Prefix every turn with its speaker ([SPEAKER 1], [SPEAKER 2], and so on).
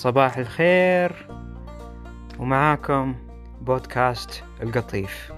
[SPEAKER 1] صباح الخير ومعاكم بودكاست القطيف.